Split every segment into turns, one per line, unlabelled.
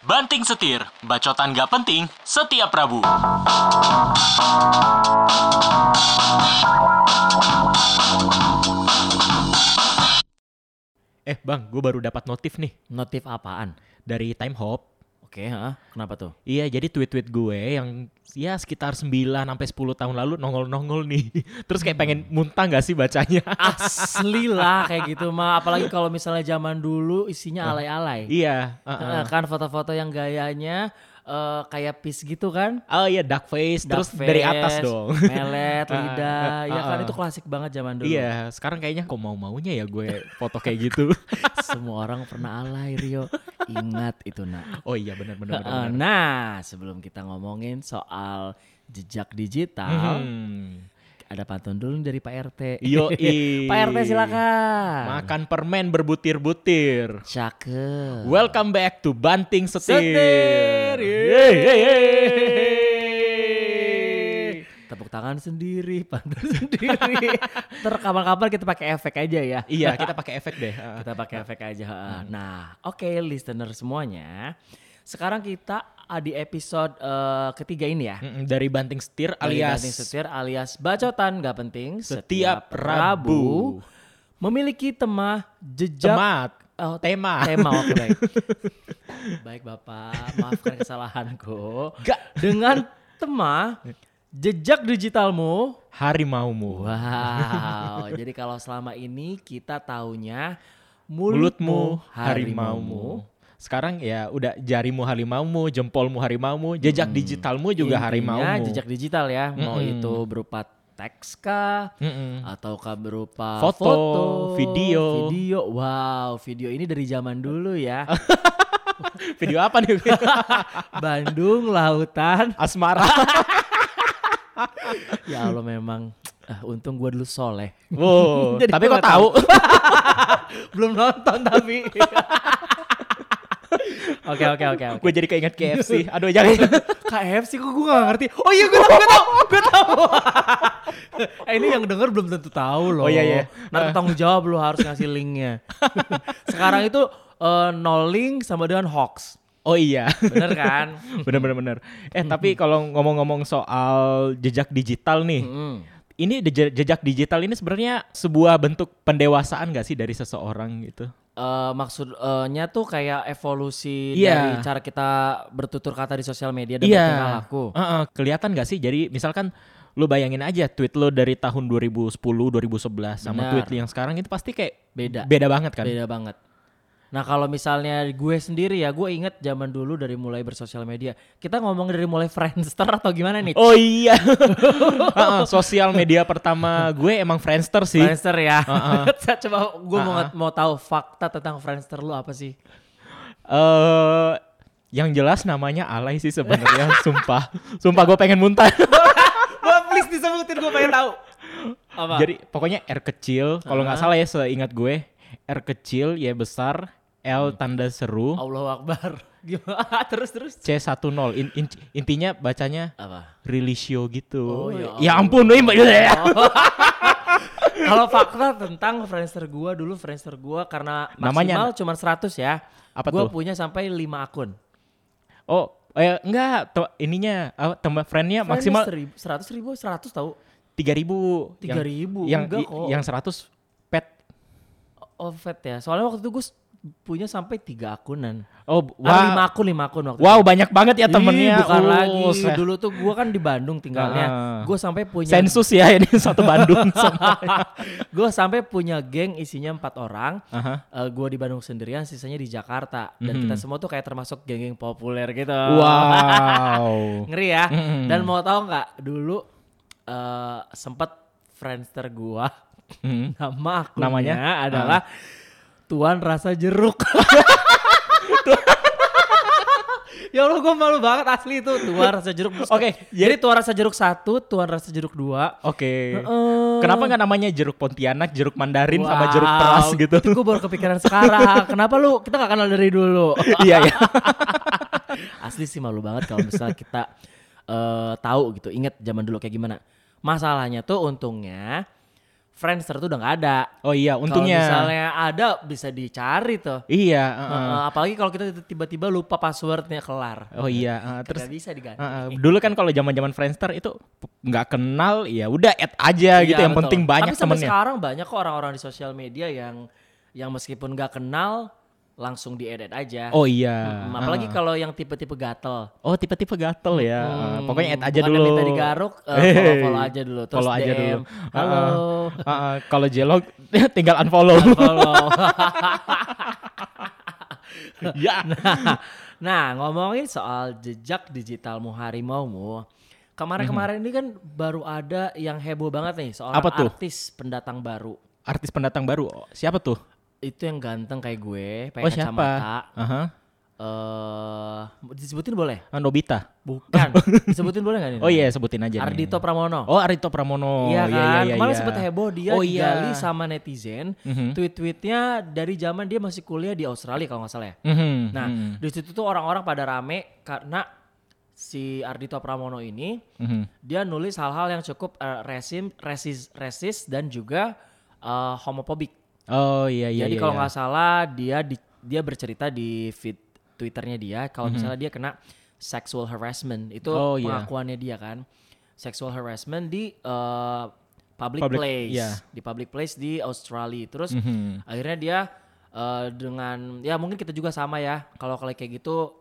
Banting setir, bacotan gak penting setiap Rabu.
Eh bang, gue baru dapat notif nih
Notif apaan?
dari Time Hop.
Oke, ha? kenapa tuh?
Iya, jadi tweet-tweet gue yang ya sekitar 9 sampai 10 tahun lalu nongol-nongol nih. Terus kayak pengen muntah gak sih bacanya?
Asli lah kayak gitu mah, apalagi kalau misalnya zaman dulu isinya alay-alay.
iya. uh-uh.
Heeh, kan foto-foto yang gayanya eh, kayak piece gitu kan?
Oh iya, duck face. Terus
Duck
dari
face,
atas dong.
Melet, lidah, ya kan
uh-uh.
itu klasik banget zaman dulu.
Iya, sekarang kayaknya kok mau-maunya ya gue foto kayak gitu.
Semua orang pernah alay Rio. Ingat itu nak.
oh iya, benar-benar.
Heeh, Nah, sebelum kita ngomongin soal jejak digital,
Hmm.
Ada pantun dulu dari Pak RT.
Yoi.
Pak RT silakan.
Makan permen berbutir-butir.
Cakep.
Welcome back to Banting Setir.
Setir.
Yeay, yeay, yeay.
Tepuk tangan sendiri, pantun sendiri. Ntar kapan-kapan kita pakai efek aja ya.
Iya, kita pakai efek deh.
Kita pakai efek aja. heeh. Nah, oke listener semuanya. Sekarang kita ah, di episode eh, ketiga ini ya.
dari Banting Setir
Dari
alias
Banting setir alias bacotan gak penting
Setiap Rabu.
memiliki tema jejak
Temat.
Oh,
Tema.
tema oke baik. baik Bapak, maafkan kesalahanku.
Gak.
Dengan tema jejak digitalmu.
Harimaumu.
Wow. jadi kalau selama ini kita taunya
Mulutmu
mulutmu
harimaumu. Sekarang ya udah jarimu harimaumu, jempolmu harimaumu, jejak digitalmu juga
Intinya
harimaumu.
jejak digital ya. Mau
Mm-mm.
itu berupa teks kah
Mm-mm.
ataukah berupa
Foto, video.
video. Wow, video ini dari zaman dulu ya.
Video apa nih?
Bandung lautan.
Asmara.
Ya Allah memang ah, untung gua dulu soleh.
Wow, tapi kok tahu?
Belum nonton tapi. Oke oke oke oke.
Gue jadi keinget KFC. Aduh jangan.
KFC kok gue gak ngerti. Oh iya gue tahu, gue tahu, gue tahu. eh ini yang denger belum tentu tahu loh.
Oh iya, iya.
Nanti tanggung jawab lo harus ngasih linknya. Sekarang itu eh, no link sama dengan hoax.
Oh iya.
Bener kan?
bener bener bener. Eh tapi kalau ngomong-ngomong soal jejak digital nih, ini je- jejak digital ini sebenarnya sebuah bentuk pendewasaan gak sih dari seseorang gitu?
Eh, maksudnya tuh kayak evolusi
Iya.
dari cara kita bertutur kata di sosial media dan
Iya.
bertingkah laku.
Heeh, kelihatan gak sih? Jadi misalkan lu bayangin aja tweet lu dari tahun 2010, 2011 sama
Benar.
tweet yang sekarang itu pasti kayak
Beda.
beda banget kan?
Beda banget. Nah kalau misalnya gue sendiri ya, gue inget zaman dulu dari mulai bersosial media. Kita ngomong dari mulai Friendster atau gimana nih?
Oh iya. Sosial media pertama gue emang Friendster sih.
Friendster ya.
Uh-uh.
Coba gue mau
Uh-uh.
mau tahu fakta tentang Friendster lu apa sih?
Eh yang jelas namanya alay sih sebenarnya, sumpah. Sumpah gue pengen muntah.
Please disebutin gue pengen tahu. Apa?
Jadi pokoknya R kecil, kalau nggak salah ya seingat gue, R kecil Y besar, L tanda seru,
Allahu Akbar. Gimana? terus terus.
C10. In- in- intinya bacanya
Apa?
relisio gitu.
Oh, ya
ya ampun, nih, Mbak.
Kalau fakta tentang Friendster gue dulu Friendster gue karena
Namanya-
maksimal cuma 100 ya.
Apa
Gue
tuh?
punya sampai 5 akun.
Oh, eh, enggak, ininya apa, teman friendnya maksimal
Friendnya seribu- 100 ribu, 100 tahu.
3000.
3.000,
Yang,
enggak
yang,
kok.
yang 100 pet.
Oh vet ya. Soalnya waktu itu gue punya sampai 3 akunan.
Oh,
Wow.
wah.
5 akun, 5 akun waktu
Wow, banyak banget ya
Ih,
temennya.
bukan
Oh,
lagi. Dulu tuh gue kan di Bandung tinggalnya.
Ah.
Gue sampai punya
Sensus ya ini satu Bandung
gue sampai punya geng isinya empat orang.
Aha.
gue di Bandung sendirian, sisanya di Jakarta. Dan
Mhm.
kita semua tuh kayak termasuk geng-geng populer gitu.
Wow.
Ngeri ya.
Mhm.
Dan mau tahu nggak? Dulu eh sempet Friendster gua
Hmm.
nama akunnya
Namanya?
adalah Tuan Rasa Jeruk. ya Allah gue malu banget asli itu Tuan Rasa Jeruk.
Oke,
jadi Tuan Rasa Jeruk satu, Tuan Rasa Jeruk dua.
Oke.
Heeh.
Kenapa nggak namanya jeruk Pontianak, jeruk Mandarin sama jeruk peras gitu?
Itu gue baru kepikiran sekarang. Kenapa lu? Kita gak kenal dari dulu.
iya ya.
Asli sih malu banget kalau misalnya kita eh, tahu gitu. Ingat zaman dulu kayak gimana. Masalahnya tuh untungnya Friendster tuh udah nggak ada.
Oh iya,
Kalau
untungnya.
misalnya ada bisa dicari tuh.
Iya, uh, uh.
Heeh, apalagi kalau kita tiba-tiba lupa passwordnya kelar.
Oh iya, uh, terus
bisa diganti.
uh, uh, dulu kan kalau zaman-zaman Friendster itu nggak kenal, ya udah add aja gitu.
Iya,
Yang
betul.
penting banyak
Tapi sampai
temennya.
sekarang banyak kok orang-orang di sosial media yang yang meskipun nggak kenal langsung di edit aja.
Oh iya.
Hmm, apalagi
uh.
kalau yang tipe-tipe gatel.
Oh tipe-tipe gatel ya. Uh,
Hmm,
pokoknya add aja dulu.
minta digaruk, eh,
Hey.
follow, follow aja dulu. Terus
Follow aja
DM,
dulu.
Halo.
Uh, uh, kalau jelog tinggal unfollow.
follow.
ya.
nah, ngomongin soal jejak digitalmu harimaumu. Kemarin-kemarin ini kan baru ada yang heboh banget nih soal artis pendatang baru.
Artis pendatang baru. Siapa tuh?
Itu yang ganteng kayak gue, pakai
Oh siapa?
kacamata.
Aha.
Eh, disebutin boleh?
Ah, Nobita.
Bukan. Disebutin boleh nggak nih?
Oh iya, sebutin aja. nih.
Ardito Pramono.
Oh Ardito Pramono.
Iya kan,
Iya, iya,
kemarin
iya.
sempet heboh dia
Oh, iya.
digali sama netizen.
Mhm.
Tweet-tweetnya dari zaman dia masih kuliah di Australia kalau nggak salah ya.
Mhm,
Nah,
mhm,
di situ tuh orang-orang pada rame karena si Ardito Pramono ini
mhm.
dia nulis hal-hal yang cukup eh, resim, resis, resis dan juga eh, homofobik.
Oh iya iya.
Jadi
iya,
kalau
iya.
nggak salah dia di, dia bercerita di feed Twitternya dia kalau misalnya dia kena sexual harassment itu
Mhm. Oh, iya.
pengakuannya dia kan sexual harassment di eh, public,
Public,
place
iya.
di public place di Australia terus
Mhm.
akhirnya dia eh, dengan ya mungkin kita juga sama ya kalau kalau kayak gitu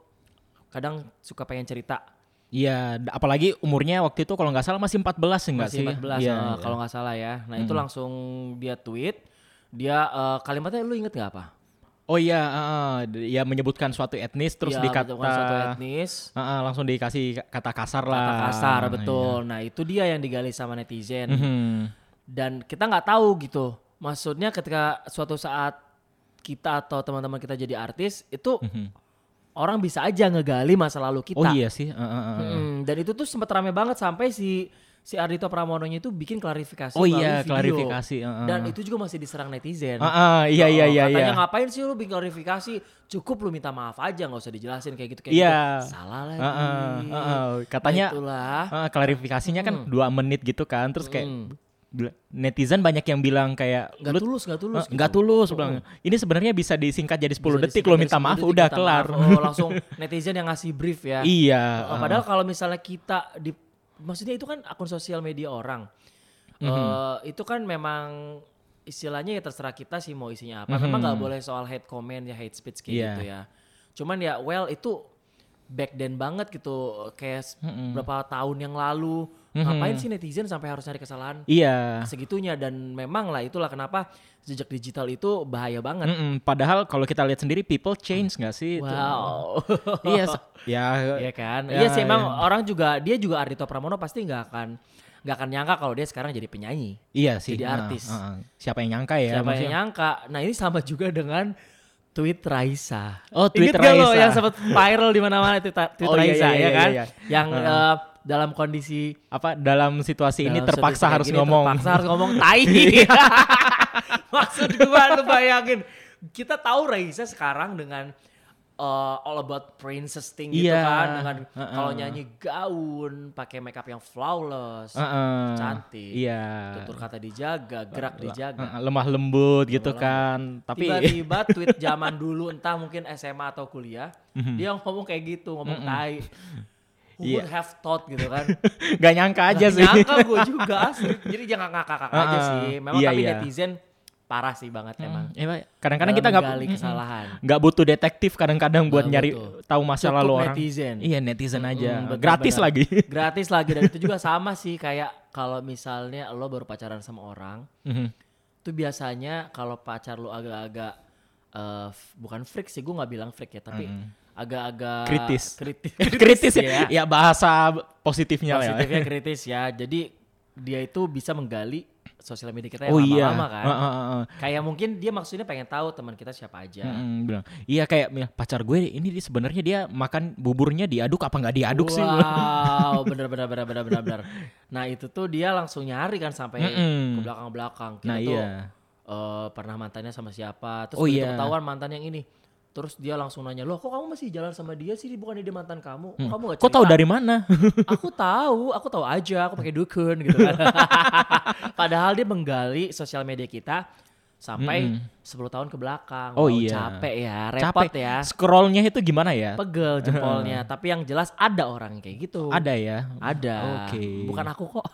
kadang suka pengen cerita
Iya, apalagi umurnya waktu itu kalau nggak salah masih 14 enggak
masih
sih?
14
Iya,
eh,
iya.
kalau nggak salah ya nah itu langsung dia tweet dia eh, kalimatnya lu inget nggak apa
Oh iya. D- ya menyebutkan suatu etnis terus
Ya,
dikata
suatu etnis
Heeh, langsung dikasih kata kasar lah.
kata kasar
Iya.
betul. Nah itu dia yang digali sama netizen
Mhm.
dan kita nggak tahu gitu. Maksudnya ketika suatu saat kita atau teman-teman kita jadi artis itu orang bisa aja ngegali masa lalu kita.
Oh iya sih. heeh, heeh.
Mm, dan itu tuh sempat rame banget sampai si si Ardito Pramononya itu bikin klarifikasi
Oh iya,
video.
klarifikasi, heeh.
Dan itu juga masih diserang netizen.
Heeh, iya iya
Oh,
iya
Katanya
iya.
ngapain sih lu bikin klarifikasi? Cukup lu minta maaf aja nggak usah dijelasin kayak gitu kayak
Iya.
gitu. Salah lagi.
Heeh, heeh. Katanya
Nah, itulah.
heeh, klarifikasinya kan dua menit gitu kan, terus kayak
Hmm.
netizen banyak yang bilang kayak
Nggak
"Lu
tulus, nggak tulus.
Eh, nggak tulus bilang. Ini sebenarnya bisa disingkat jadi 10
Bisa
detik lo minta
10
maaf
detik,
udah
minta
kelar.
maaf. Oh, langsung netizen yang ngasih brief ya.
iya.
Oh, padahal kalau misalnya kita di maksudnya itu kan akun sosial media orang.
Mhm.
Eh, itu kan memang istilahnya ya terserah kita sih mau isinya apa. Memang nggak boleh soal hate comment ya hate speech kayak.
Iya.
gitu ya. Cuman ya well itu back then banget gitu kayak
Mhm.
berapa tahun yang lalu. Ngapain sih netizen sampai harus nyari kesalahan
Iya.
segitunya dan memang lah itulah kenapa jejak digital itu bahaya banget.
Mm-mm, Padahal kalau kita lihat sendiri people change nggak sih? itu?
Wow.
iya. Ya.
Iya kan?
Ya,
iya sih emang
iya.
orang juga dia juga Ardito Pramono pasti nggak akan nggak akan nyangka kalau dia sekarang jadi penyanyi.
Iya sih.
Jadi
Nah,
artis.
uh, uh. Siapa yang nyangka ya?
Siapa yang nyangka? Nah ini sama juga dengan tweet Raisa.
Oh, tweet
Ingat gak lo
Raisa.
yang sempat viral di mana-mana tweet, tweet
Oh, iya,
Raisa
iya,
ya
iya,
kan?
iya.
Yang
Heeh.
eh, dalam kondisi
Apa dalam situasi ini
dalam
terpaksa
situasi
harus ngomong.
Terpaksa harus ngomong tai. Maksud gua lu bayangin kita tahu Raisa sekarang dengan uh, all about princess thing gitu
Iya.
kan dengan
Heeh.
kalau nyanyi gaun, pakai makeup yang flawless,
Uh-uh.
cantik.
Iya.
Tutur kata dijaga, gerak dijaga.
Uh-uh, lemah lembut gitu kan. Tapi
Tiba-tiba tweet zaman dulu entah mungkin SMA atau kuliah, dia ngomong kayak gitu, ngomong tai. Who
Iya.
would have thought gitu kan.
nggak nyangka aja
Nggak
sih.
Nyangka gue juga asli. Jadi jangan ngakak-ngakak aja
Uh-uh.
sih. Memang
Iya,
tapi
iya.
netizen parah sih banget emang.
Iya, Pak. kadang-kadang kita nggak
menggali
mm-mm.
kesalahan.
nggak butuh detektif kadang-kadang buat
Nggak
nyari
butuh.
tahu masa
Cukup
lalu orang.
netizen.
Iya netizen aja.
Mm, betul,
Gratis
benar.
lagi.
Gratis lagi dan itu juga sama sih kayak kalau misalnya lo baru pacaran sama orang,
Mhm.
tuh biasanya kalau pacar lo agak-agak eh, f- bukan freak sih, gue nggak bilang freak ya, tapi agak-agak
Kritis.
kritis,
kritis
ya.
ya. Ya bahasa positifnya ya.
Positifnya kritis ya. Jadi dia itu bisa menggali sosial media kita yang
Oh iya.
lama-lama kan.
Heeh, heeh, heeh.
Kayak mungkin dia maksudnya pengen tahu teman kita siapa aja.
Bilang iya kayak ya, pacar gue ini dia sebenarnya dia makan buburnya diaduk apa nggak diaduk sih
Wow, bener bener bener bener bener bener. Nah itu tuh dia langsung nyari kan sampai
Mm-mm.
ke belakang belakang. Kita
Nah,
tuh
iya.
eh, pernah mantannya sama siapa, terus
Oh, iya.
ketahuan mantan yang ini. Terus dia langsung nanya, loh kok kamu masih jalan sama dia sih? Bukannya dia mantan kamu?
Hmm.
kamu gak
Kok tahu
cerita?"
dari mana?
aku tahu, aku tahu aja, aku pakai dukun gitu kan. Padahal dia menggali sosial media kita sampai 10 tahun ke belakang.
Oh
Wow,
iya.
Capek ya, repot
Capek.
ya.
Scrollnya itu gimana ya?
Pegel jempolnya, tapi yang jelas ada orang kayak gitu.
Ada ya.
Ada.
Oke.
Bukan aku kok.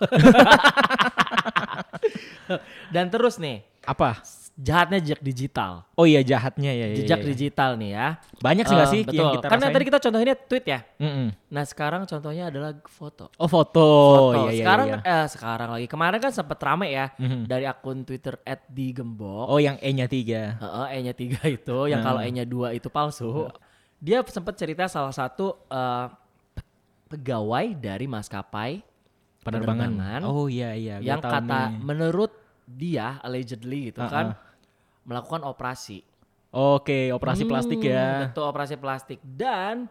Dan terus nih,
Apa?
Jahatnya jejak digital.
Oh iya jahatnya ya. ya,
Jejak
ya, ya.
digital nih ya.
Banyak sih nggak
Eh,
sih
betul.
yang kita
Karena
rasain?
tadi kita contohnya tweet ya.
Mm-mm.
Nah sekarang contohnya adalah foto.
Oh foto.
Foto.
Iya, iya,
sekarang
iya.
eh sekarang lagi kemarin kan sempet rame ya
Mhm.
dari akun Twitter @digembok.
Oh yang E-nya tiga.
Heeh, E-nya tiga itu, yang
Hmm.
kalau E-nya dua itu palsu. Dia sempat cerita salah satu eh, pe- pegawai dari maskapai
Penerbangan.
penerbangan
Oh iya iya.
yang kata
nih.
menurut dia allegedly gitu
Uh-uh.
kan melakukan operasi.
Oke operasi plastik
Hmm,
ya.
Betul operasi plastik dan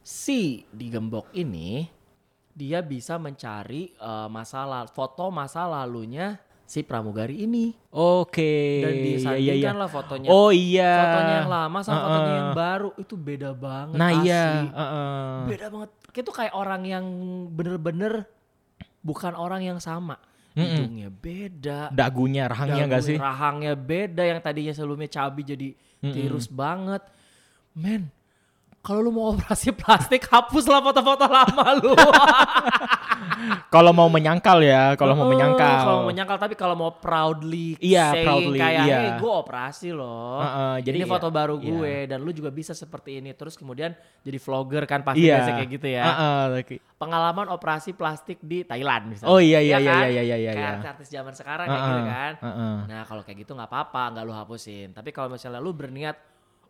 si digembok ini dia bisa mencari eh, masalah foto masa lalunya si pramugari ini
Oke.
dan
iya, iya, iya.
disandingkan lah fotonya.
Oh iya.
Fotonya yang lama sama fotonya
Uh-uh.
yang baru itu beda banget
Nah
asli.
iya. uh-uh.
Beda banget. Itu kayak orang yang bener-bener bukan orang yang sama. Hidungnya beda.
Dagunya, rahangnya enggak sih?
Rahangnya beda yang tadinya sebelumnya cabi jadi tirus banget. Men, kalau lu mau operasi plastik hapuslah foto-foto lama lu.
Kalau mau menyangkal ya, kalau mau
Eh,
menyangkal.
Kalau mau menyangkal tapi kalau mau proudly
Iya,
saying
proudly,
kayak
iya.
hey gue operasi loh.
Heeh, jadi
ini foto
iya,
baru
iya.
gue dan lu juga bisa seperti ini terus kemudian jadi vlogger kan pasti
Iya.
biasa kayak gitu ya.
Heeh, oke.
Pengalaman operasi plastik di Thailand misalnya.
Oh iya iya
Ya
iya
kan?
iya iya iya.
Kayak
iya.
artis-artis zaman sekarang kayak gitu kan.
heeh.
Nah kalau kayak gitu nggak apa-apa, nggak lu hapusin. Tapi kalau misalnya lu berniat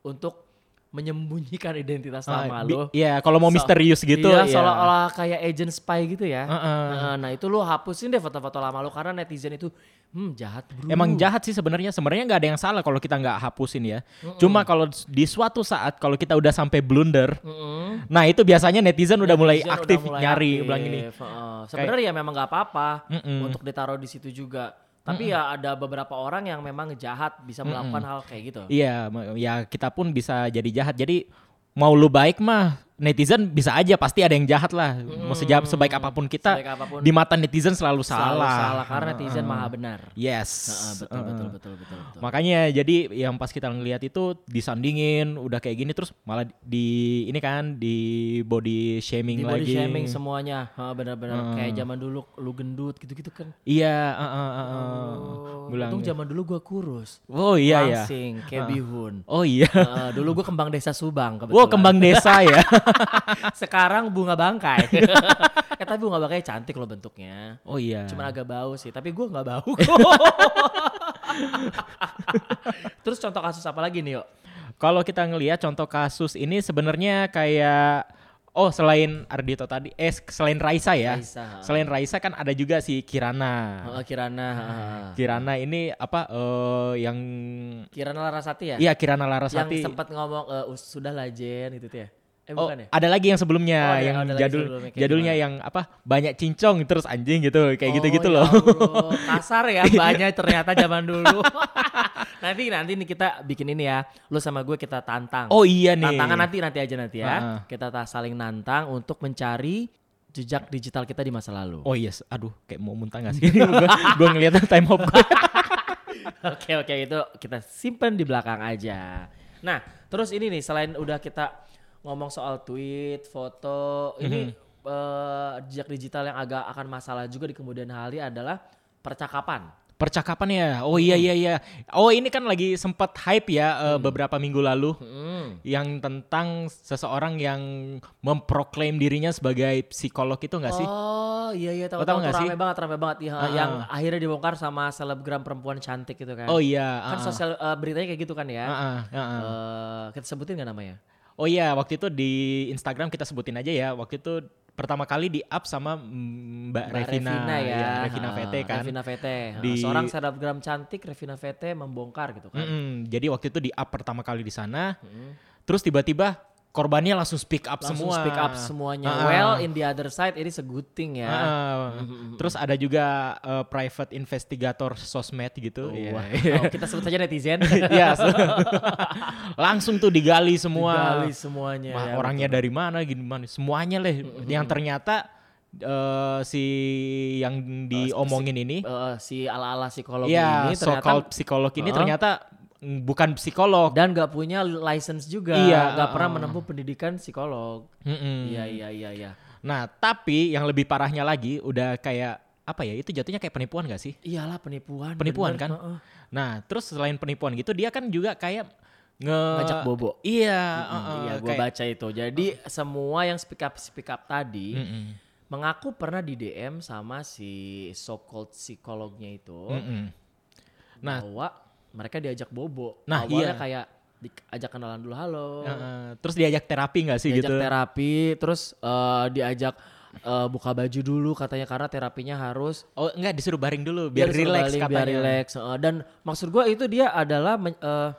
untuk menyembunyikan identitas
Ah,
nama
bi-
lu.
Iya, kalau mau
So-
misterius gitu
Iya,
ya.
seolah-olah kayak agent spy gitu ya.
Heeh.
Nah, nah, itu lu hapusin deh foto-foto lama lu karena netizen itu hmm jahat bro.
Emang jahat sih sebenarnya. Sebenarnya nggak ada yang salah kalau kita nggak hapusin ya. Cuma kalau di suatu saat kalau kita udah sampai blunder,
Mm-mm.
nah itu biasanya netizen udah mulai
Netizen
aktif
udah mulai
nyari
aktif.
bilang ini.
Heeh. Sebenarnya ya memang nggak apa-apa
Mm-mm.
untuk ditaruh di situ juga. Tapi ya ada beberapa orang yang memang jahat bisa melakukan hal kayak gitu.
Iya, ya kita pun bisa jadi jahat. Jadi mau lu baik mah netizen bisa aja pasti ada yang jahat lah. Mau sejak sebaik apa pun kita
Sebaik apa pun.
di mata netizen selalu,
Selalu
salah.
salah karena netizen maha benar.
Yes.
Heeh, betul,
Heeh.
betul betul betul betul.
Makanya jadi yang pas kita ngelihat itu disandingin udah kayak gini terus malah di ini kan di body shaming
Di body
lagi.
shaming semuanya, Heeh, benar-benar kayak zaman dulu lu gendut gitu-gitu kan.
Iya, heeh, heeh, heeh.
Oh,
Bilang-
untung zaman dulu gua kurus.
Oh iya ya.
Langsing kayak bihun.
Oh iya.
Heeh, dulu gua kembang desa Subang kebetulan.
Wow, kembang desa ya.
Sekarang bunga bangkai. eh tapi bunga bangkai cantik loh bentuknya.
Oh iya.
Cuman agak bau sih, tapi gua nggak bau. Terus contoh kasus apa lagi nih, yuk?
Kalau kita ngelihat contoh kasus ini sebenarnya kayak oh selain Ardito tadi eh selain Raisa ya.
Raisa.
Selain Raisa kan ada juga si Kirana.
Heeh, Kirana.
Kirana ini apa eh yang
Kirana Larasati ya?
iya Kirana
Yang
Larasati.
sempat ngomong eh, "Us- sudah lah Jen gitu tuh ya. Eh
Oh,
ya?
ada lagi yang sebelumnya
Oh, ada-
yang
ada lagi
jadul
sebelumnya,
jadulnya
gimana?
yang apa banyak cincong terus anjing gitu kayak gitu-gitu
Oh,
loh.
ya Kasar ya banyak ternyata zaman dulu. nanti nanti nih kita bikin ini ya. Lu sama gue kita tantang.
Oh iya nih.
Tantangan nanti nanti aja nanti ya.
Heeh.
Kita ta- saling nantang untuk mencari jejak digital kita di masa lalu.
Oh yes, aduh kayak mau muntah gak sih? gue ngeliat time hop gue.
Oke oke itu kita simpen di belakang aja. Nah terus ini nih selain udah kita ngomong soal tweet, foto, ini eh, jejak digital yang agak akan masalah juga di kemudian hari adalah percakapan.
Percakapan ya. Oh iya iya iya. Oh ini kan lagi sempat hype ya eh, beberapa minggu lalu
Hmm.
yang tentang seseorang yang memproklaim dirinya sebagai psikolog itu enggak sih?
Oh iya iya tahu
Lo tahu sih?
rame banget rame banget ya,
Ah.
yang akhirnya dibongkar sama selebgram perempuan cantik gitu kan.
Oh iya.
Kan
ah,
sosial eh, beritanya kayak gitu kan ya.
ah, ah.
Eh, kita sebutin nggak namanya?
Oh iya, waktu itu di Instagram kita sebutin aja ya. Waktu itu pertama kali di up sama mm, Mbak,
Mbak
Revina,
ya.
Revina
Ah,
VT kan.
Revina VT. Ah,
Di-
Seorang selebgram cantik Revina VT membongkar gitu kan.
Mm-mm, jadi waktu itu di up pertama kali di sana.
Mm.
Terus tiba-tiba korbannya langsung speak up
langsung
semua.
speak up semuanya.
Ah.
Well, in the other side ini a good thing ya.
Ah, Terus ada juga eh, private investigator sosmed gitu. Iya.
Wow, kita sebut saja netizen.
Iya, so- langsung tuh digali semua.
Digali semuanya.
Ma-
ya,
orangnya
betul.
dari mana gimana semuanya leh yang ternyata eh, si yang diomongin ini
Eh, si ala-ala psikolog
ya
ini ternyata
psikolog ini
Heeh.
ternyata bukan psikolog
dan gak punya license juga,
Iya,
nggak pernah
uh-uh.
menempuh pendidikan psikolog. Iya iya iya iya.
nah tapi yang lebih parahnya lagi udah kayak apa ya itu jatuhnya kayak penipuan gak sih
Iyalah penipuan.
Penipuan
bener,
kan?
heeh.
nah terus selain penipuan gitu dia kan juga kayak nge
Ngajak bobo.
iya
Mm,
uh-uh,
iya, gue
kayak-
baca itu. Jadi semua yang speak up speak up tadi
Mm-mm.
mengaku pernah di DM sama si so called psikolognya itu
Mm-mm. Nah.
bahwa mereka diajak bobo.
Nah,
Awalnya
iya.
kayak diajak kenalan dulu halo.
Uh-uh. terus diajak terapi gak sih
diajak
gitu
terapi, terus eh, diajak eh, buka baju dulu katanya karena terapinya harus
oh enggak disuruh baring dulu biar
Biar
relax
baling,
katanya
biar relax. Eh, dan maksud gua itu dia adalah men- eh,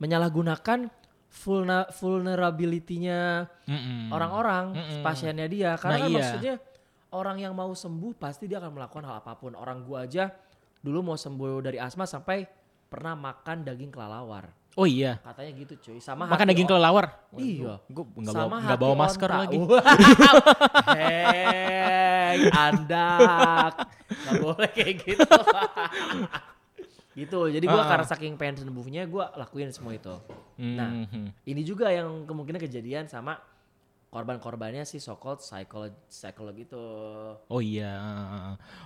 menyalahgunakan vulna- vulnerability-nya orang-orang
Mm-mm.
pasiennya dia karena
Nah, iya.
maksudnya orang yang mau sembuh pasti dia akan melakukan hal apa pun. Orang gua aja dulu mau sembuh dari asma sampai pernah makan daging kelelawar.
oh iya
Katanya gitu cuy. Sama
makan daging kelelawar
Iya.
gue nggak bawa nggak
hati
bawa masker
onta.
lagi
Hei, andak. Gak boleh kayak gitu. gitu. Jadi gua
Ah.
karena saking pengen sembuhnya gua lakuin semua itu. Nah,
Mhm.
ini juga yang kemungkinan kejadian sama korban-korbannya si so called psikolog psikolog itu.
oh iya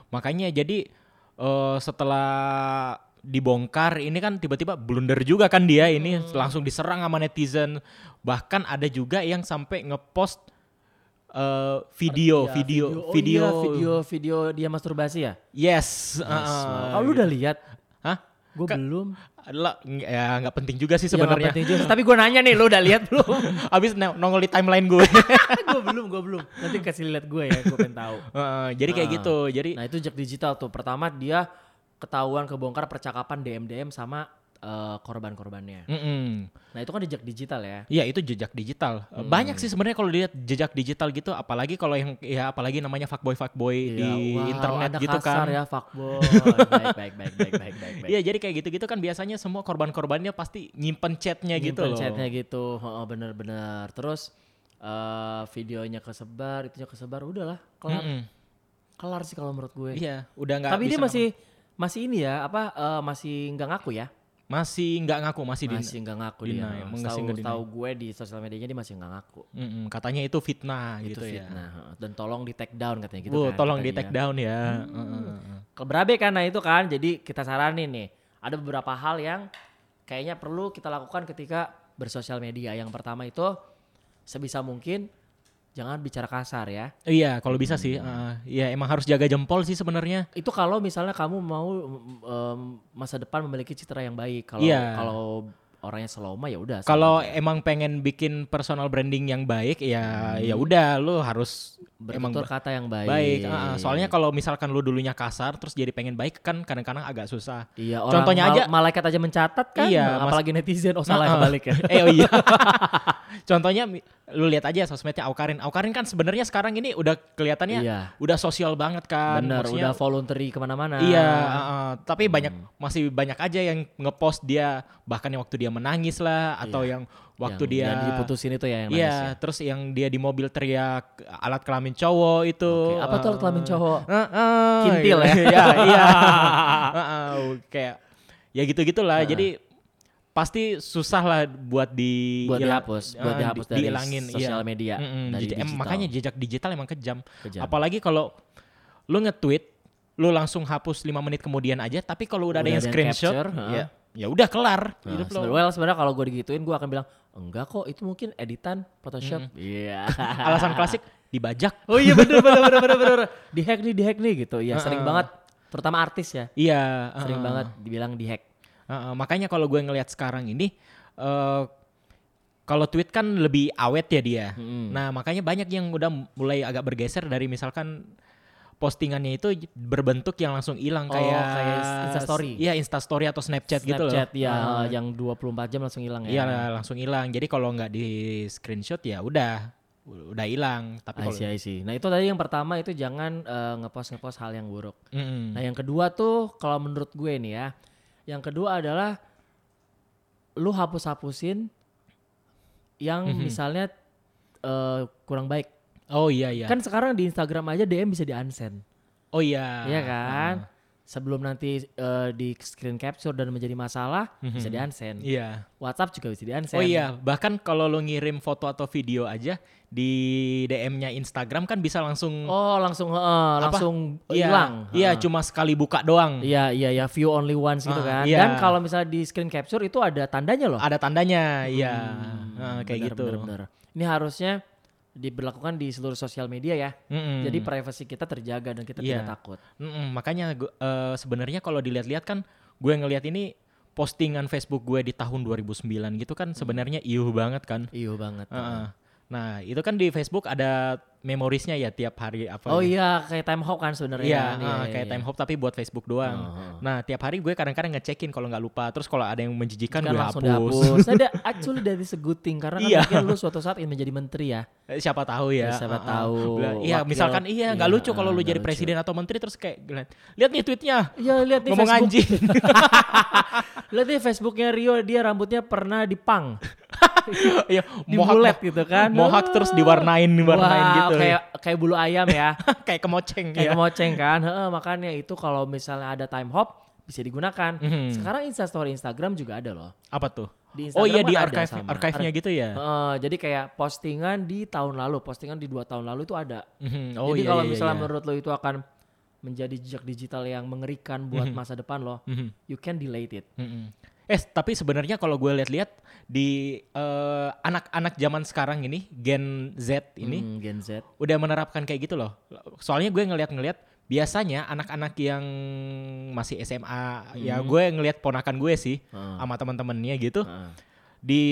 makanya jadi eh, setelah dibongkar ini kan tiba-tiba blunder juga kan dia ini
Hmm.
langsung diserang sama netizen bahkan ada juga yang sampai ngepost eh, video,
Iya,
video,
oh
video,
iya, video video dia masturbasi ya?
yes,
Yes,
uh,
Kalau lu udah lihat?
hah?
Gue belum.
Adalah ya nggak penting juga sih
Ya, nggak
sebenarnya.
juga. Tapi gue nanya nih, lu udah lihat belum?
Abis no- nongol di timeline gue.
gue belum, gue belum. Nanti kasih lihat gue ya, gue pengen tahu.
Heeh, jadi kayak
Ah.
gitu. Jadi
Nah itu jejak digital tuh. Pertama dia ketahuan kebongkar percakapan DM DM sama eh, korban-korbannya.
mm-mm.
Nah itu kan jejak digital ya.
Iya itu jejak digital.
Hmm.
Banyak sih sebenarnya kalau lihat jejak digital gitu, apalagi kalau yang ya apalagi namanya fuckboy fuckboy di
Iya, wow,
internet
ada
gitu
kasar
kan.
ya fuckboy. baik, baik, baik, baik, baik, baik, baik.
Iya jadi kayak gitu-gitu kan biasanya semua korban-korbannya pasti nyimpen chatnya gitu
Nyimpen
loh.
chatnya gitu, Heeh, bener-bener. Terus eh, videonya kesebar, itunya kesebar, udahlah kelar,
Mm-mm.
kelar sih kalau menurut gue.
Iya udah nggak.
Tapi dia masih masih ini ya, apa eh, masih nggak ngaku ya?
masih nggak ngaku masih, di.
Masih nggak ngaku dia.
deny,
Tahu tahu gue di sosial medianya dia masih nggak ngaku.
Mm-mm, katanya itu fitnah
itu
gitu ya.
fitnah heeh. dan tolong di take down katanya gitu
Bu,
kan
tolong di
katanya.
take down ya.
Hmm. Kan nah itu kan jadi kita saranin nih ada beberapa hal yang kayaknya perlu kita lakukan ketika bersosial media yang pertama itu sebisa mungkin jangan bicara kasar ya
Iya, kalau bisa sih. heeh. Iya, emang harus jaga jempol sih sebenarnya.
itu kalau misalnya kamu mau em, masa depan memiliki citra yang baik kalau
Iya.
kalau orangnya slow mah ya udah
Kalau emang pengen bikin personal branding yang baik, ya ya udah lu harus emang
bertutur kata yang baik
baik. heeh. Soalnya kalau misalkan lu dulunya kasar terus jadi pengen baik kan kadang-kadang agak susah.
iya orang
contohnya
mal-
aja-
malaikat aja mencatat kan
Iya, mas-
apalagi netizen oh salah
Heeh.
kebalik ya
eh oh iya. Contohnya lu lihat aja sosmednya Aukarin. Aukarin kan sebenarnya sekarang ini udah kelihatannya
Iya.
udah sosial banget kan.
Bener,
Maksudnya-
udah voluntary ke mana-mana.
Iya, heeh. tapi banyak masih banyak aja yang ngepost dia bahkan yang waktu dia menangis lah atau
Iya.
yang waktu
yang,
dia
yang diputusin itu ya yang
Iya,
ya.
terus yang dia di mobil teriak alat kelamin cowok itu.
Oke, apa tuh alat kelamin cowok?
Eh, eh,
Kintil ya?
Iya, iya. Heeh, kayak ya gitu-gitulah. Jadi pasti susah lah buat di
buat dihapus,
eh,
buat dihapus
di-
dari
dihilangin
sosial
iya.
media,
Mm-mm,
dari
jejak- em,
digital.
makanya jejak digital emang kejam.
Kejam.
Apalagi kalau lu nge-tweet, lu langsung hapus 5 menit kemudian aja, tapi kalau udah, ada
Udah
yang
ada yang
screenshot,
capture, heeh.
ya ya udah kelar
Nah,
hidup lo.
well, sebenarnya kalau gue digituin gue akan bilang enggak kok itu mungkin editan Photoshop. Iya.
Alasan klasik dibajak.
oh iya bener bener bener bener bener. Di hack nih di hack nih gitu. Iya sering
Heeh.
banget. Terutama artis ya.
Iya,
Sering
heeh.
banget dibilang di hack.
Heeh, makanya kalau gue ngelihat sekarang ini eh kalau tweet kan lebih awet ya dia.
Mm-mm.
Nah, makanya banyak yang udah mulai agak bergeser dari misalkan postingannya itu berbentuk yang langsung hilang
Oh,
kayak
kayak Instastory.
Iya, Instastory atau Snapchat, gitu loh.
Snapchat ya
Ah,
yang 24 jam langsung hilang ya.
Iya, langsung hilang. Jadi kalau nggak di screenshot ya udah udah hilang. Tapi kalau
I see. Nah itu tadi yang pertama itu jangan eh, ngepost ngepost hal yang buruk.
Mm-mm.
Nah yang kedua tuh kalau menurut gue nih ya, yang kedua adalah lu hapus-hapusin yang
Mhm.
misalnya eh, kurang baik.
Oh iya iya.
Kan sekarang di Instagram aja DM bisa di unsend,
oh iya.
Iya kan? Sebelum nanti eh, di screen capture dan menjadi masalah bisa
Mhm.
di unsend.
Iya.
WhatsApp juga bisa di unsend.
Oh iya, bahkan kalau lo ngirim foto atau video aja di DM-nya Instagram kan bisa langsung
Oh langsung eh, langsung
Iya,
hilang.
Iya,
Heeh.
cuma sekali buka doang.
Iya iya ya view only once gitu
Ah,
kan.
iya.
Dan kalau misalnya di screen capture itu ada tandanya loh.
Ada tandanya, iya.
Hmm,
Nah, kayak
benar,
gitu.
benar, benar. Ini harusnya diberlakukan di seluruh sosial media ya.
Mm-mm.
Jadi privasi kita terjaga dan kita
Iya.
tidak takut.
Mm-mm, makanya eh, sebenarnya kalau dilihat-lihat kan gue ngelihat ini postingan Facebook gue di tahun 2009 gitu kan sebenarnya iuh banget kan.
Iya banget.
Heeh. Nah, itu kan di Facebook ada memorisnya ya tiap hari apa.
Oh iya kayak time hop kan sebenarnya.
Iya,
kan?
ah, kayak time hop tapi buat Facebook doang.
Oh, oh.
Nah, tiap hari gue kadang-kadang ngecekin kalau nggak lupa. Terus kalau ada yang menjijikan
Kan
gue
langsung
hapus.
dihapus. Ada actually dari seguting karena kan
Iya.
mungkin lu suatu saat ingin menjadi menteri ya.
Eh, Siapa tahu ya.
Ya, siapa
ah, ah.
tahu
Iya,
wakil-
misalkan iya nggak
iya,
lucu kalau lu jadi
lucu.
presiden atau menteri terus kayak lihat, lihat nih tweetnya
Iya lihat nih
ngomong
Facebook.
anjing.
Lihat nih Facebooknya Rio dia rambutnya pernah dipang,
Iya,
dibulet gitu kan.
Mohak terus diwarnain diwarnain
Wah,
gitu.
Kayak kayak bulu ayam ya.
kayak kemoceng
kayak
ya.
kemoceng kan. Heeh, makanya itu kalau misalnya ada time hop bisa digunakan.
Mhm.
Sekarang Instastory Instagram juga ada loh.
Apa tuh?
Di
Oh iya
Instagram
di
kan
archive
sama.
archive-nya gitu ya.
Heeh, jadi kayak postingan di tahun lalu, postingan di dua tahun lalu itu ada.
Mhm. Oh
jadi
iya
kalau
iya,
misalnya
iya.
menurut lo itu akan menjadi jejak digital yang mengerikan buat
Mhm.
masa depan lo,
Mhm.
you can delete it.
Mhm. Eh tapi sebenarnya kalau gue lihat-lihat di eh, anak-anak zaman sekarang ini Gen Z ini
Hmm, Gen Z.
udah menerapkan kayak gitu loh. Soalnya gue ngeliat-ngeliat biasanya anak-anak yang masih SMA ya gue ngeliat ponakan gue sih
Heeh.
sama teman-temannya gitu
Heeh.
Di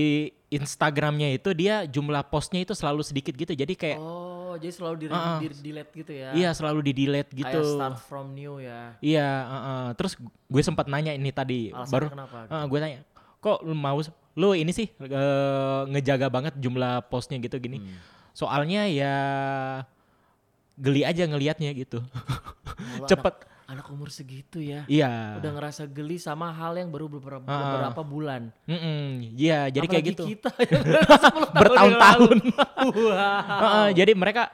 Instagramnya itu dia jumlah postnya itu selalu sedikit gitu jadi kayak
Oh, jadi selalu di,
Heeh.
di- delete gitu ya.
iya selalu di delete gitu
Kayak start from new ya.
iya heeh. terus gue sempat nanya ini tadi
Alasannya
baru
kenapa?
Heeh, gue tanya kok lu mau lu ini sih eh, ngejaga banget jumlah postnya gitu gini
Hmm.
soalnya ya geli aja ngelihatnya gitu cepet
Anak, anak umur segitu ya.
iya
Udah ngerasa geli sama hal yang baru beberapa,
Ah.
beberapa bulan.
Iya jadi kayak gitu
kita yang 10 tahun yang
bertahun-tahun.
Wah.
Heeh, jadi mereka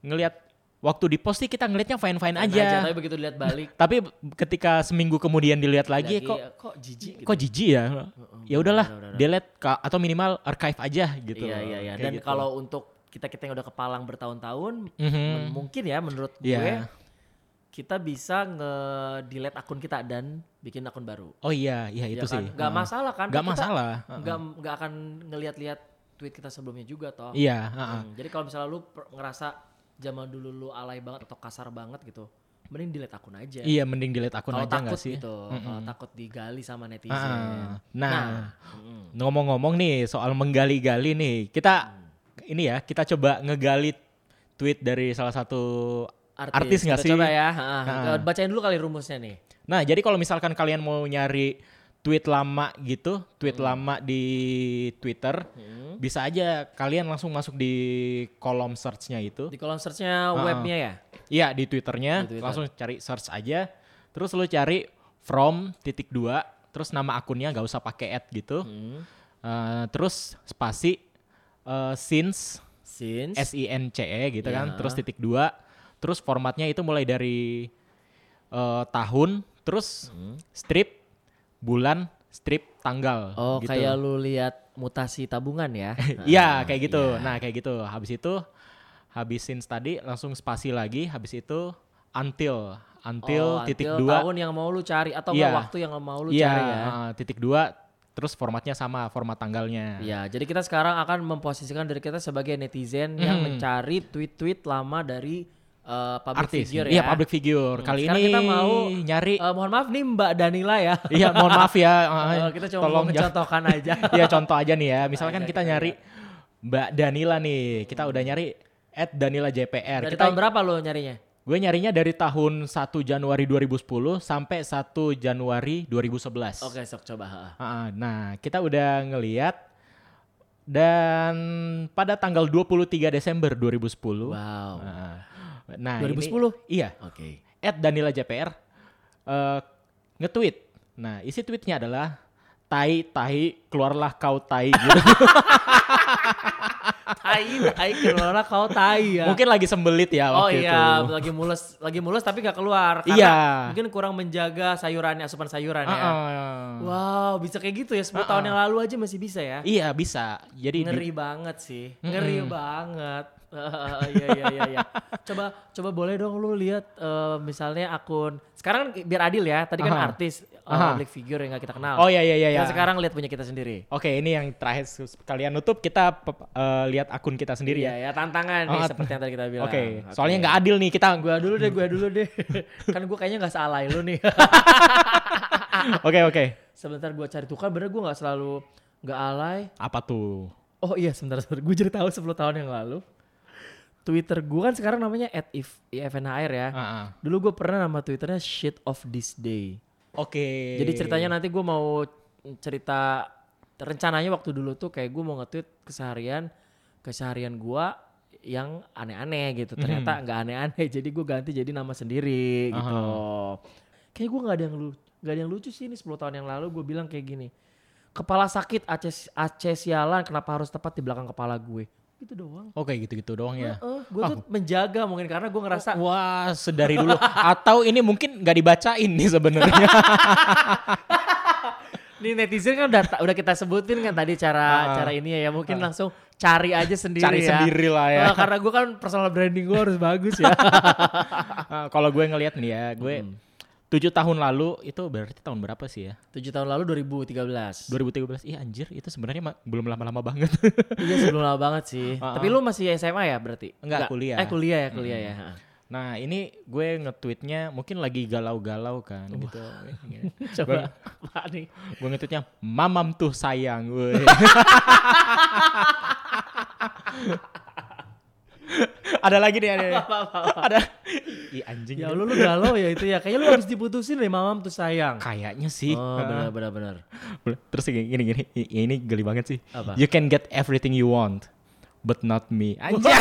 ngelihat waktu di post sih kita ngelihatnya fine fine
Fine
aja
Tapi begitu lihat balik
tapi ketika seminggu kemudian dilihat lagi, kok
kok jijik gitu.
kok jijik ya ya udahlah delete ka- atau minimal archive aja gitu
Iya iya iya. Dan
gitu.
kalau untuk kita kita yang udah kepalang bertahun-tahun,
Mhm.
men- mungkin ya menurut
Iya.
gue kita bisa nge-delete akun kita dan bikin akun baru.
oh iya iya
Ya
itu
kan?
sih
Gak
Heeh.
masalah kan? Kita
masalah Heeh.
Nggak nggak akan ngelihat-lihat tweet kita sebelumnya juga toh.
iya heeh.
Hmm, Jadi kalau misalnya lu ngerasa zaman dulu lu alay banget atau kasar banget gitu, mending delete akun aja.
iya mending delete akun
Kalau
aja
takut
nggak sih
gitu, kalau takut digali sama netizen.
Ah, nah,
mm,
ngomong-ngomong nih soal menggali-gali nih kita
Hmm.
ini ya kita coba ngegali tweet dari salah satu artis nggak
Kita
sih
Coba ya, ah,
Ah.
bacain dulu kali rumusnya nih.
Nah, jadi kalau misalkan kalian mau nyari tweet lama gitu, tweet lama di Twitter,
Hmm.
bisa aja kalian langsung masuk di kolom search-nya itu.
Di kolom searchnya webnya ya.
Iya, di Twitternya,
Di Twitter.
langsung cari search aja. Terus lu cari from titik dua, terus nama akunnya nggak usah pakai at gitu.
Hmm.
Eh, terus spasi eh, since
Since.
S I N C E gitu kan,
Ya.
terus titik dua, terus formatnya itu mulai dari eh, tahun, terus strip, bulan, strip, tanggal.
oh
gitu.
kayak lu lihat mutasi tabungan ya.
Iya kayak gitu.
iya.
Nah kayak gitu. Habis itu habis since tadi langsung spasi lagi. Habis itu until until
Oh,
titik
until
dua.
tahun yang mau lu cari atau enggak waktu yang mau lu
Iya
cari ya.
uh, titik dua. Terus formatnya sama format tanggalnya.
Iya, jadi kita sekarang akan memposisikan diri kita sebagai netizen yang
Mhm.
mencari tweet-tweet lama dari uh, public
Artis.
figure
Iya
ya.
public figure.
Hmm,
Kali ini
kita mau,
nyari.
Eh, mohon maaf nih Mbak Danila ya.
iya mohon maaf ya. uh,
kita cuma
tolong
mencontohkan aja.
Iya contoh aja nih ya. Misalkan
Aja
kita
kita
nyari Mbak Danila nih. Kita udah nyari at Danila JPR.
Dari
kita
tahun berapa lo nyarinya?
Gue nyarinya dari tahun 1 Januari 2010 sampai 1 Januari 2011.
Oke, sok coba.
Ah, Nah, kita udah ngeliat dan pada tanggal 23 Desember 2010.
Wow.
Ah, Nah,
2010?
Ini, iya.
Oke.
At Danila JPR eh, nge-tweet. Nah, isi tweetnya adalah tai tai keluarlah kau tai gitu.
Tai, tai keluar kau tai ya.
Mungkin lagi sembelit ya
Oh
waktu
iya,
itu.
lagi mulus, lagi mulus tapi gak keluar. Karena
Iya.
Mungkin kurang menjaga sayurannya, asupan sayuran ya.
Ah, ah.
Wow, bisa kayak gitu ya. 10
Ah,
tahun
ah.
yang lalu aja masih bisa ya.
Iya bisa. Jadi di-
Ngeri banget sih. Ngeri banget. Iya iya iya iya. Coba coba boleh dong lu lihat eh, misalnya akun sekarang biar adil ya. Tadi kan
Aha.
artis
Aha.
public figure yang gak kita kenal.
Oh iya iya iya. Iya.
sekarang lihat punya kita sendiri.
Oke, ini yang terakhir kalian nutup kita eh, lihat akun kita sendiri
Iya
ya.
ya tantangan nih
Oh,
seperti yang tadi kita bilang.
Oke, soalnya nggak adil nih kita.
Gua dulu deh, gua dulu deh. kan gua kayaknya nggak salah lu nih.
Oke oke.
Sebentar gua cari tuh kan bener gua nggak selalu nggak alay.
Apa tuh?
Oh iya sebentar sebentar. Gue jadi tahu 10 tahun yang lalu. Twitter gue kan sekarang namanya at if, IFNHR ya.
Ah, ah.
Dulu gue pernah nama Twitternya shit of this day.
Oke.
Jadi ceritanya nanti gue mau cerita rencananya waktu dulu tuh kayak gue mau nge-tweet keseharian keseharian gue yang aneh-aneh gitu. Ternyata nggak aneh-aneh. Jadi gue ganti jadi nama sendiri gitu. Kayak gue nggak ada yang lu nggak ada yang lucu sih ini 10 tahun yang lalu gue bilang kayak gini. Kepala sakit Aceh Aceh sialan kenapa harus tepat di belakang kepala gue? Gitu doang.
Oke gitu-gitu doang ya.
gue tuh menjaga mungkin karena gue ngerasa
Wah, sedari dulu. Atau ini mungkin nggak dibacain nih sebenarnya.
nih netizen kan udah udah kita sebutin kan tadi cara cara ini ya mungkin langsung cari aja sendiri
Cari
ya.
sendiri lah ya.
Eh, karena gue kan personal branding gue harus bagus ya.
Ah, Kalau gue ngelihat nih ya, gue tujuh tahun lalu itu berarti tahun berapa sih ya?
Tujuh tahun lalu 2013.
2013. Iya anjir, itu sebenarnya belum lama-lama banget.
iya sebelum lama banget sih.
Ah,
Tapi lu masih SMA ya berarti?
Enggak, kuliah.
Eh kuliah ya kuliah ya.
Nah ini gue nge-tweetnya mungkin lagi galau-galau kan gitu.
Coba apa nih?
gue nge-tweetnya mamam tuh sayang. woi ada lagi nih ada. Apa, apa, apa. ada. i anjing.
Ya lu lu galau ya itu ya. Kayaknya lu harus diputusin deh mamam tuh sayang.
Kayaknya sih.
Oh, benar benar benar.
Terus gini gini ya ini geli banget sih.
Apa?
You can get everything you want but not me. Anjing.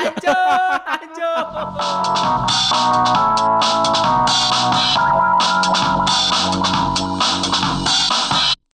Anjing. Anjing.